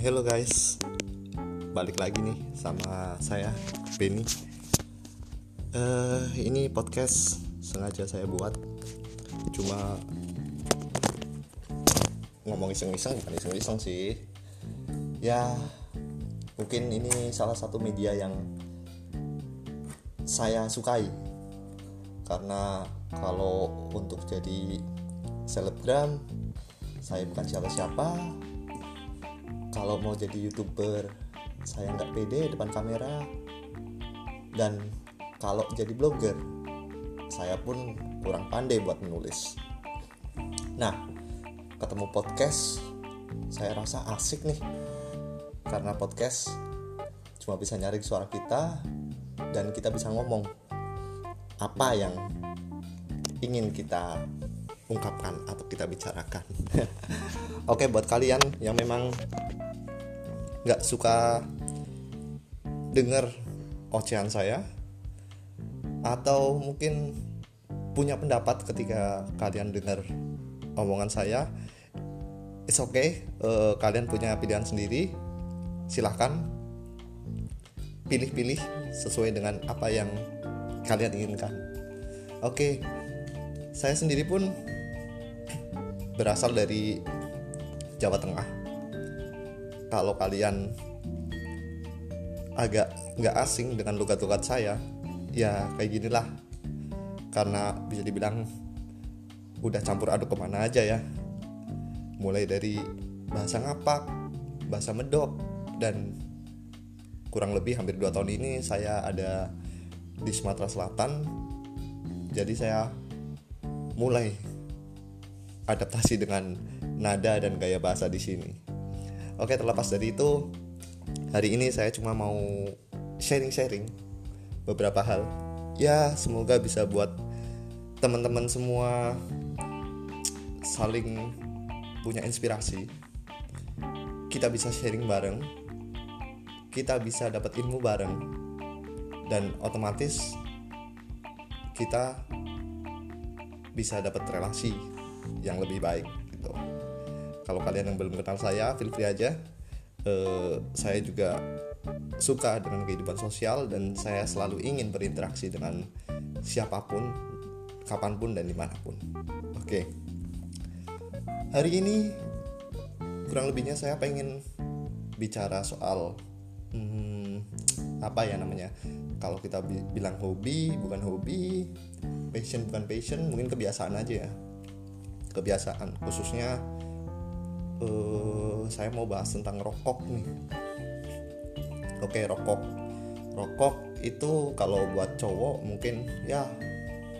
Hello guys, balik lagi nih sama saya Benny. Eh ini podcast sengaja saya buat, cuma ngomong iseng-iseng bukan iseng-iseng sih. Ya mungkin ini salah satu media yang saya sukai karena kalau untuk jadi selebgram saya bukan siapa-siapa kalau mau jadi youtuber saya nggak pede depan kamera. Dan kalau jadi blogger saya pun kurang pandai buat menulis. Nah ketemu podcast saya rasa asik nih. Karena podcast cuma bisa nyaring suara kita dan kita bisa ngomong apa yang ingin kita ungkapkan atau kita bicarakan. Oke, buat kalian yang memang nggak suka denger ocehan saya, atau mungkin punya pendapat ketika kalian dengar omongan saya, it's okay. Uh, kalian punya pilihan sendiri, silahkan pilih-pilih sesuai dengan apa yang kalian inginkan. Oke, saya sendiri pun berasal dari Jawa Tengah. Kalau kalian agak nggak asing dengan logat-logat saya, ya kayak ginilah. Karena bisa dibilang udah campur aduk ke mana aja ya. Mulai dari bahasa ngapak, bahasa medok, dan kurang lebih hampir 2 tahun ini saya ada di Sumatera Selatan. Jadi saya mulai adaptasi dengan nada dan gaya bahasa di sini. Oke, terlepas dari itu, hari ini saya cuma mau sharing-sharing beberapa hal. Ya, semoga bisa buat teman-teman semua saling punya inspirasi. Kita bisa sharing bareng. Kita bisa dapat ilmu bareng. Dan otomatis kita bisa dapat relasi yang lebih baik gitu. Kalau kalian yang belum kenal saya, feel free aja. Uh, saya juga suka dengan kehidupan sosial dan saya selalu ingin berinteraksi dengan siapa pun, kapan pun dan di mana pun. Oke, okay. hari ini kurang lebihnya saya pengen bicara soal hmm, apa ya namanya kalau kita bilang hobi bukan hobi passion bukan passion mungkin kebiasaan aja ya kebiasaan khususnya uh, saya mau bahas tentang rokok nih. Oke rokok. Rokok itu kalau buat cowok mungkin ya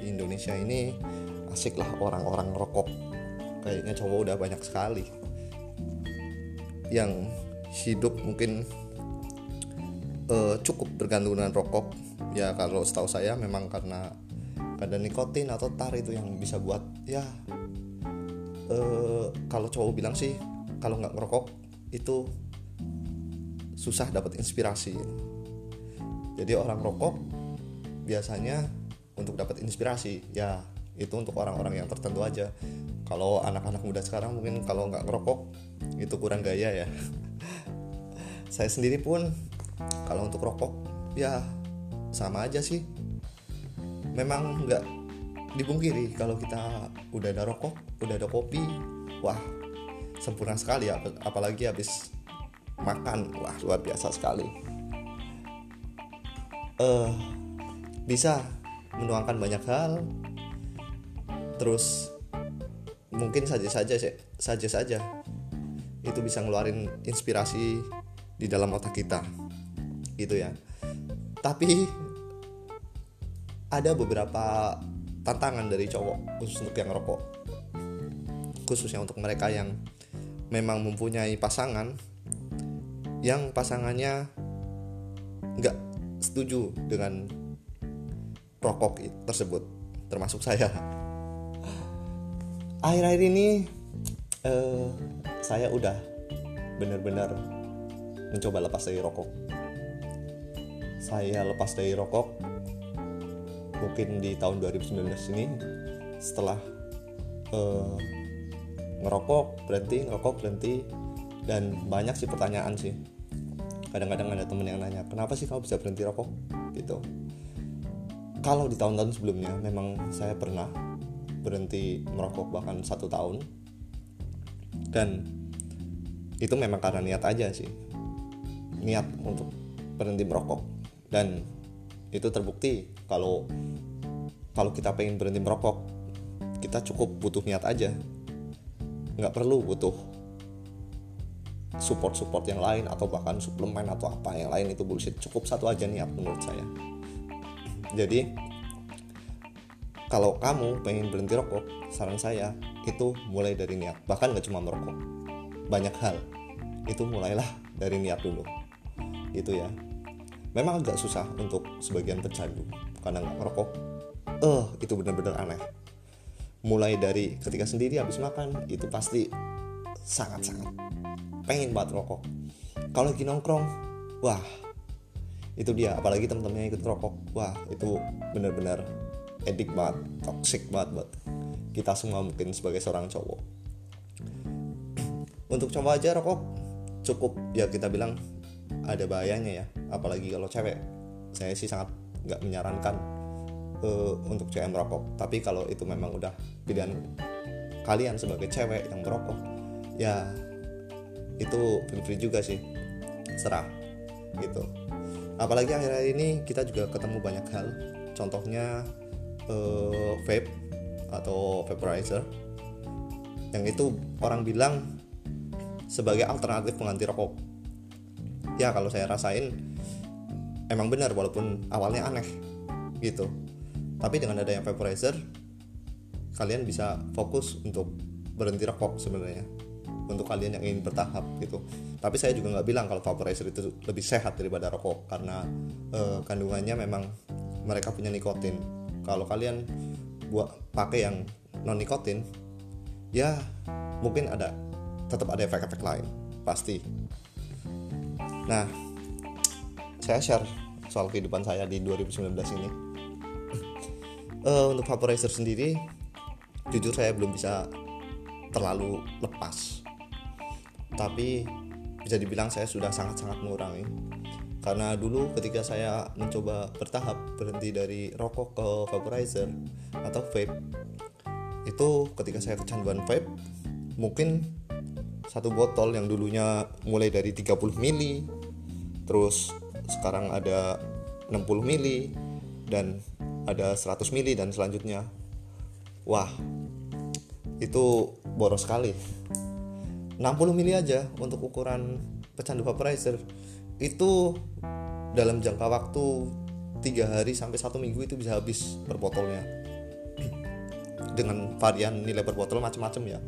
di Indonesia ini asik lah orang-orang rokok. Kayaknya cowok udah banyak sekali yang hidup mungkin uh, cukup bergantung dengan rokok. Ya kalau setahu saya memang karena ada nikotin atau tar itu yang bisa buat ya uh, kalau cowok bilang sih kalau nggak ngerokok itu susah dapat inspirasi. Jadi orang rokok biasanya untuk dapat inspirasi. Ya itu untuk orang-orang yang tertentu aja. Kalau anak-anak muda sekarang mungkin kalau nggak ngerokok itu kurang gaya ya. Saya sendiri pun kalau untuk rokok ya sama aja sih. Memang nggak dipungkiri kalau kita udah ada rokok udah ada kopi wah sempurna sekali. Ya apalagi habis makan wah luar biasa sekali. Uh, bisa menuangkan banyak hal. Terus mungkin saja saja saja saja itu bisa ngeluarin inspirasi di dalam otak kita. Gitu ya. Tapi ada beberapa tantangan dari cowok khusus untuk yang rokok. Khususnya untuk mereka yang memang mempunyai pasangan yang pasangannya nggak setuju dengan rokok tersebut termasuk saya. Akhir-akhir ini uh, saya udah benar-benar mencoba lepas dari rokok. Saya lepas dari rokok mungkin di tahun 2019 ini setelah uh, ngerokok berhenti ngerokok berhenti dan banyak sih pertanyaan sih. Kadang-kadang ada temen yang nanya kenapa sih kamu bisa berhenti rokok? Gitu. Kalau di tahun-tahun sebelumnya memang saya pernah berhenti merokok bahkan satu tahun. Dan itu memang karena niat aja sih. Niat untuk berhenti merokok. Dan itu terbukti kalau kalau kita pengen berhenti merokok kita cukup butuh niat aja. Nggak perlu butuh support-support yang lain atau bahkan suplemen atau apa yang lain itu bullshit. Cukup satu aja niat menurut saya. Jadi kalau kamu pengen berhenti rokok saran saya itu mulai dari niat. Bahkan nggak cuma merokok banyak hal. Itu mulailah dari niat dulu. Itu ya memang agak susah untuk sebagian pecandu karena nggak ngerokok eh uh, itu benar-benar aneh. Mulai dari ketika sendiri habis makan itu pasti sangat-sangat pengen banget rokok kalau lagi nongkrong wah itu dia. Apalagi temen-temennya ikut rokok wah itu bener-bener edik banget toxic banget buat kita semua mungkin sebagai seorang cowok. Untuk coba aja rokok cukup. Ya kita bilang ada bahayanya ya apalagi kalau cewek. Saya sih sangat nggak menyarankan uh, untuk cewek merokok. Tapi kalau itu memang udah pilihan kalian sebagai cewek yang merokok ya itu free juga sih. Serah gitu. Apalagi akhir-akhir ini kita juga ketemu banyak hal. Contohnya uh, vape atau vaporizer yang itu orang bilang sebagai alternatif pengganti rokok ya kalau saya rasain emang benar walaupun awalnya aneh gitu. Tapi dengan adanya vaporizer kalian bisa fokus untuk berhenti rokok sebenarnya. Untuk kalian yang ingin bertahap gitu. Tapi saya juga nggak bilang kalau vaporizer itu lebih sehat daripada rokok karena uh, kandungannya memang mereka punya nikotin. Kalau kalian buat pakai yang non nikotin ya mungkin ada tetap ada efek-efek lain pasti nah saya share soal kehidupan saya di 2019 ini. Uh, untuk vaporizer sendiri jujur saya belum bisa terlalu lepas. Tapi bisa dibilang saya sudah sangat-sangat mengurangi. Karena dulu ketika saya mencoba bertahap berhenti dari rokok ke vaporizer atau vape itu ketika saya kecanduan vape mungkin satu botol yang dulunya mulai dari 30 mili terus sekarang ada 60 mili dan ada 100 mili dan selanjutnya. Wah itu boros sekali. 60 mili aja untuk ukuran pecandu vaporizer. Itu dalam jangka waktu tiga hari sampai satu minggu itu bisa habis per botolnya dengan varian nilai per botol macam-macam ya.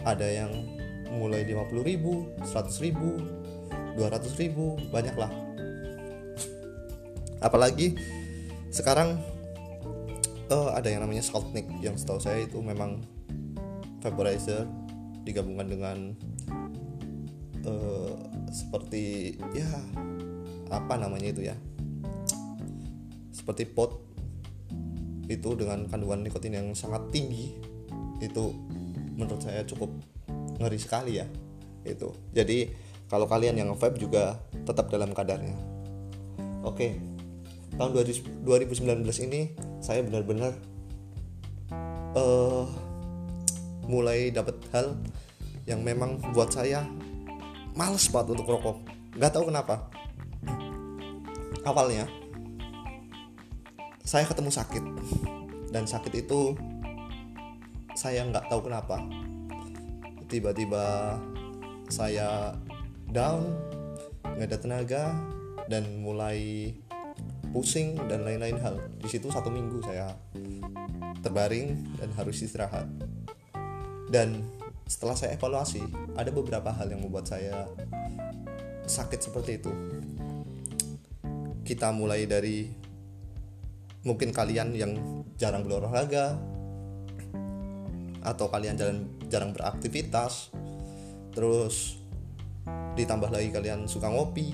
Ada yang mulai 50 ribu 100 ribu 200 ribu banyak lah apalagi sekarang uh, ada yang namanya Saltnik yang setahu saya itu memang vaporizer digabungkan dengan uh, seperti ya apa namanya itu ya? Seperti pot itu dengan kandungan nikotin yang sangat tinggi itu menurut saya cukup ngeri sekali ya itu. Jadi kalau kalian yang vape juga tetap dalam kadarnya. Oke tahun 2019 ini saya benar-benar uh, mulai dapat hal yang memang buat saya males banget untuk rokok. Nggak tahu kenapa. Awalnya saya ketemu sakit. Dan sakit itu saya nggak tahu kenapa. Tiba-tiba saya down nggak ada tenaga dan mulai pusing dan lain-lain hal. Di situ satu minggu saya terbaring dan harus istirahat. Dan setelah saya evaluasi ada beberapa hal yang membuat saya sakit seperti itu. Kita mulai dari mungkin kalian yang jarang berolahraga atau kalian jarang, jarang beraktivitas terus ditambah lagi kalian suka ngopi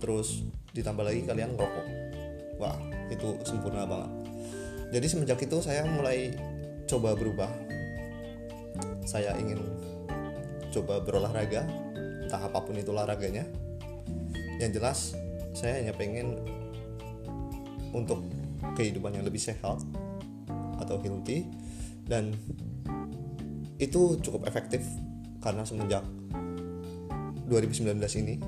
terus ditambah lagi kalian ngerokok. Wah itu sempurna banget. Jadi semenjak itu saya mulai coba berubah. Saya ingin coba berolahraga entah apa pun itu olahraganya. Yang jelas saya hanya pengen untuk kehidupan yang lebih sehat atau healthy dan itu cukup efektif karena semenjak 2019 ini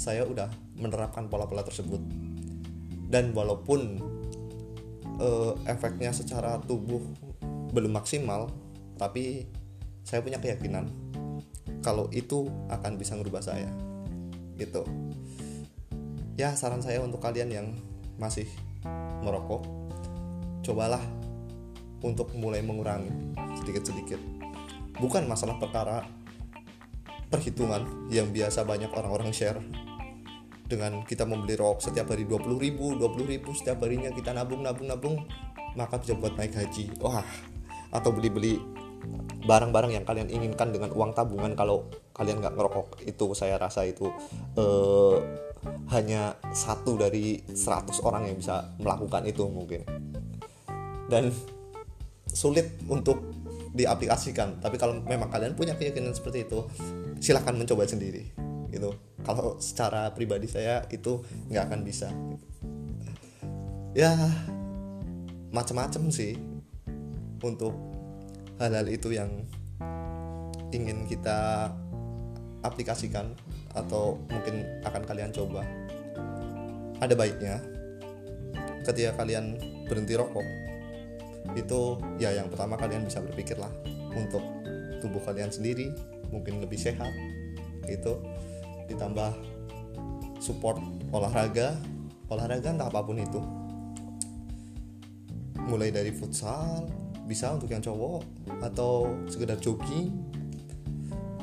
saya udah menerapkan pola-pola tersebut. Dan walaupun uh, efeknya secara tubuh belum maksimal tapi saya punya keyakinan kalau itu akan bisa merubah saya gitu. Ya saran saya untuk kalian yang masih merokok cobalah untuk mulai mengurangi sedikit-sedikit. Bukan masalah perkara perhitungan yang biasa banyak orang-orang share. Dengan kita membeli rokok setiap hari 20 ribu 20 ribu setiap harinya kita nabung nabung nabung maka bisa buat naik haji. Wah atau beli-beli barang-barang yang kalian inginkan dengan uang tabungan kalau kalian nggak ngerokok. Itu saya rasa itu uh, hanya satu dari 100 orang yang bisa melakukan itu mungkin. Dan sulit untuk diaplikasikan. Tapi kalau memang kalian punya keyakinan seperti itu silahkan mencoba sendiri gitu. Kalau secara pribadi saya itu nggak akan bisa. Ya macam-macam sih untuk hal-hal itu yang ingin kita aplikasikan atau mungkin akan kalian coba. Ada baiknya ketika kalian berhenti rokok itu ya yang pertama kalian bisa berpikirlah untuk tubuh kalian sendiri mungkin lebih sehat itu ditambah support olahraga. Olahraga entah apa pun itu. Mulai dari futsal bisa untuk yang cowok atau sekedar jogging.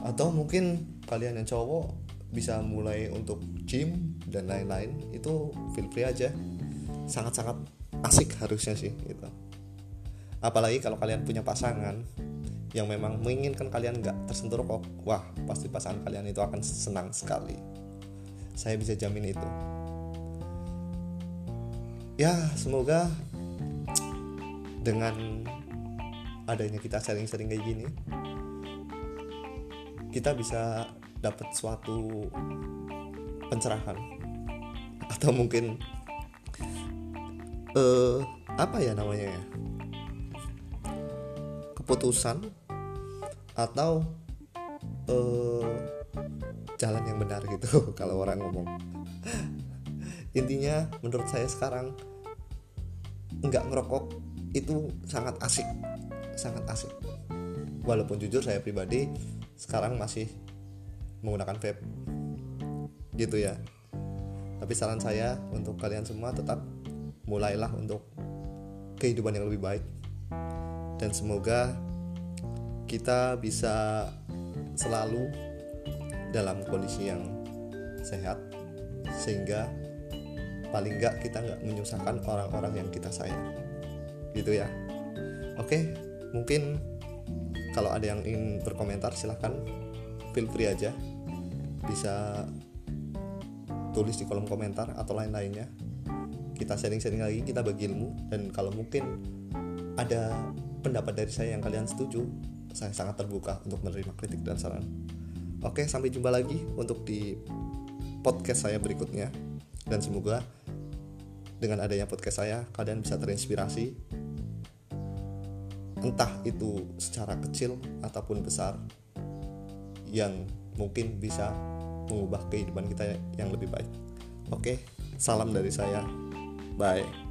Atau mungkin kalian yang cowok bisa mulai untuk gym dan lain-lain. Itu feel free aja. Sangat-sangat asik harusnya sih gitu. Apalagi kalau kalian punya pasangan yang memang menginginkan kalian nggak tersentuh rokok wah pasti pasangan kalian itu akan senang sekali. Saya bisa jamin itu. Ya semoga dengan adanya kita sharing-sharing kayak gini kita bisa dapat suatu pencerahan. Atau mungkin uh, apa ya namanya ya? Keputusan atau uh, jalan yang benar gitu kalau orang ngomong. Intinya menurut saya sekarang nggak ngerokok itu sangat asik. Sangat asik. Walaupun jujur saya pribadi sekarang masih menggunakan vape. Gitu ya. Tapi saran saya untuk kalian semua tetap mulailah untuk kehidupan yang lebih baik. Dan semoga kita bisa selalu dalam kondisi yang sehat sehingga paling nggak kita nggak menyusahkan orang-orang yang kita sayang. Gitu ya. Oke mungkin kalau ada yang ingin berkomentar silahkan feel free aja. Bisa tulis di kolom komentar atau lain-lainnya. Kita sharing-sharing lagi kita bagi ilmu. Dan kalau mungkin ada pendapat dari saya yang kalian setuju saya sangat terbuka untuk menerima kritik dan saran. Oke, sampai jumpa lagi untuk di podcast saya berikutnya. Dan semoga dengan adanya podcast saya, kalian bisa terinspirasi. Entah itu secara kecil ataupun besar, yang mungkin bisa mengubah kehidupan kita yang lebih baik. Oke, salam dari saya. Bye.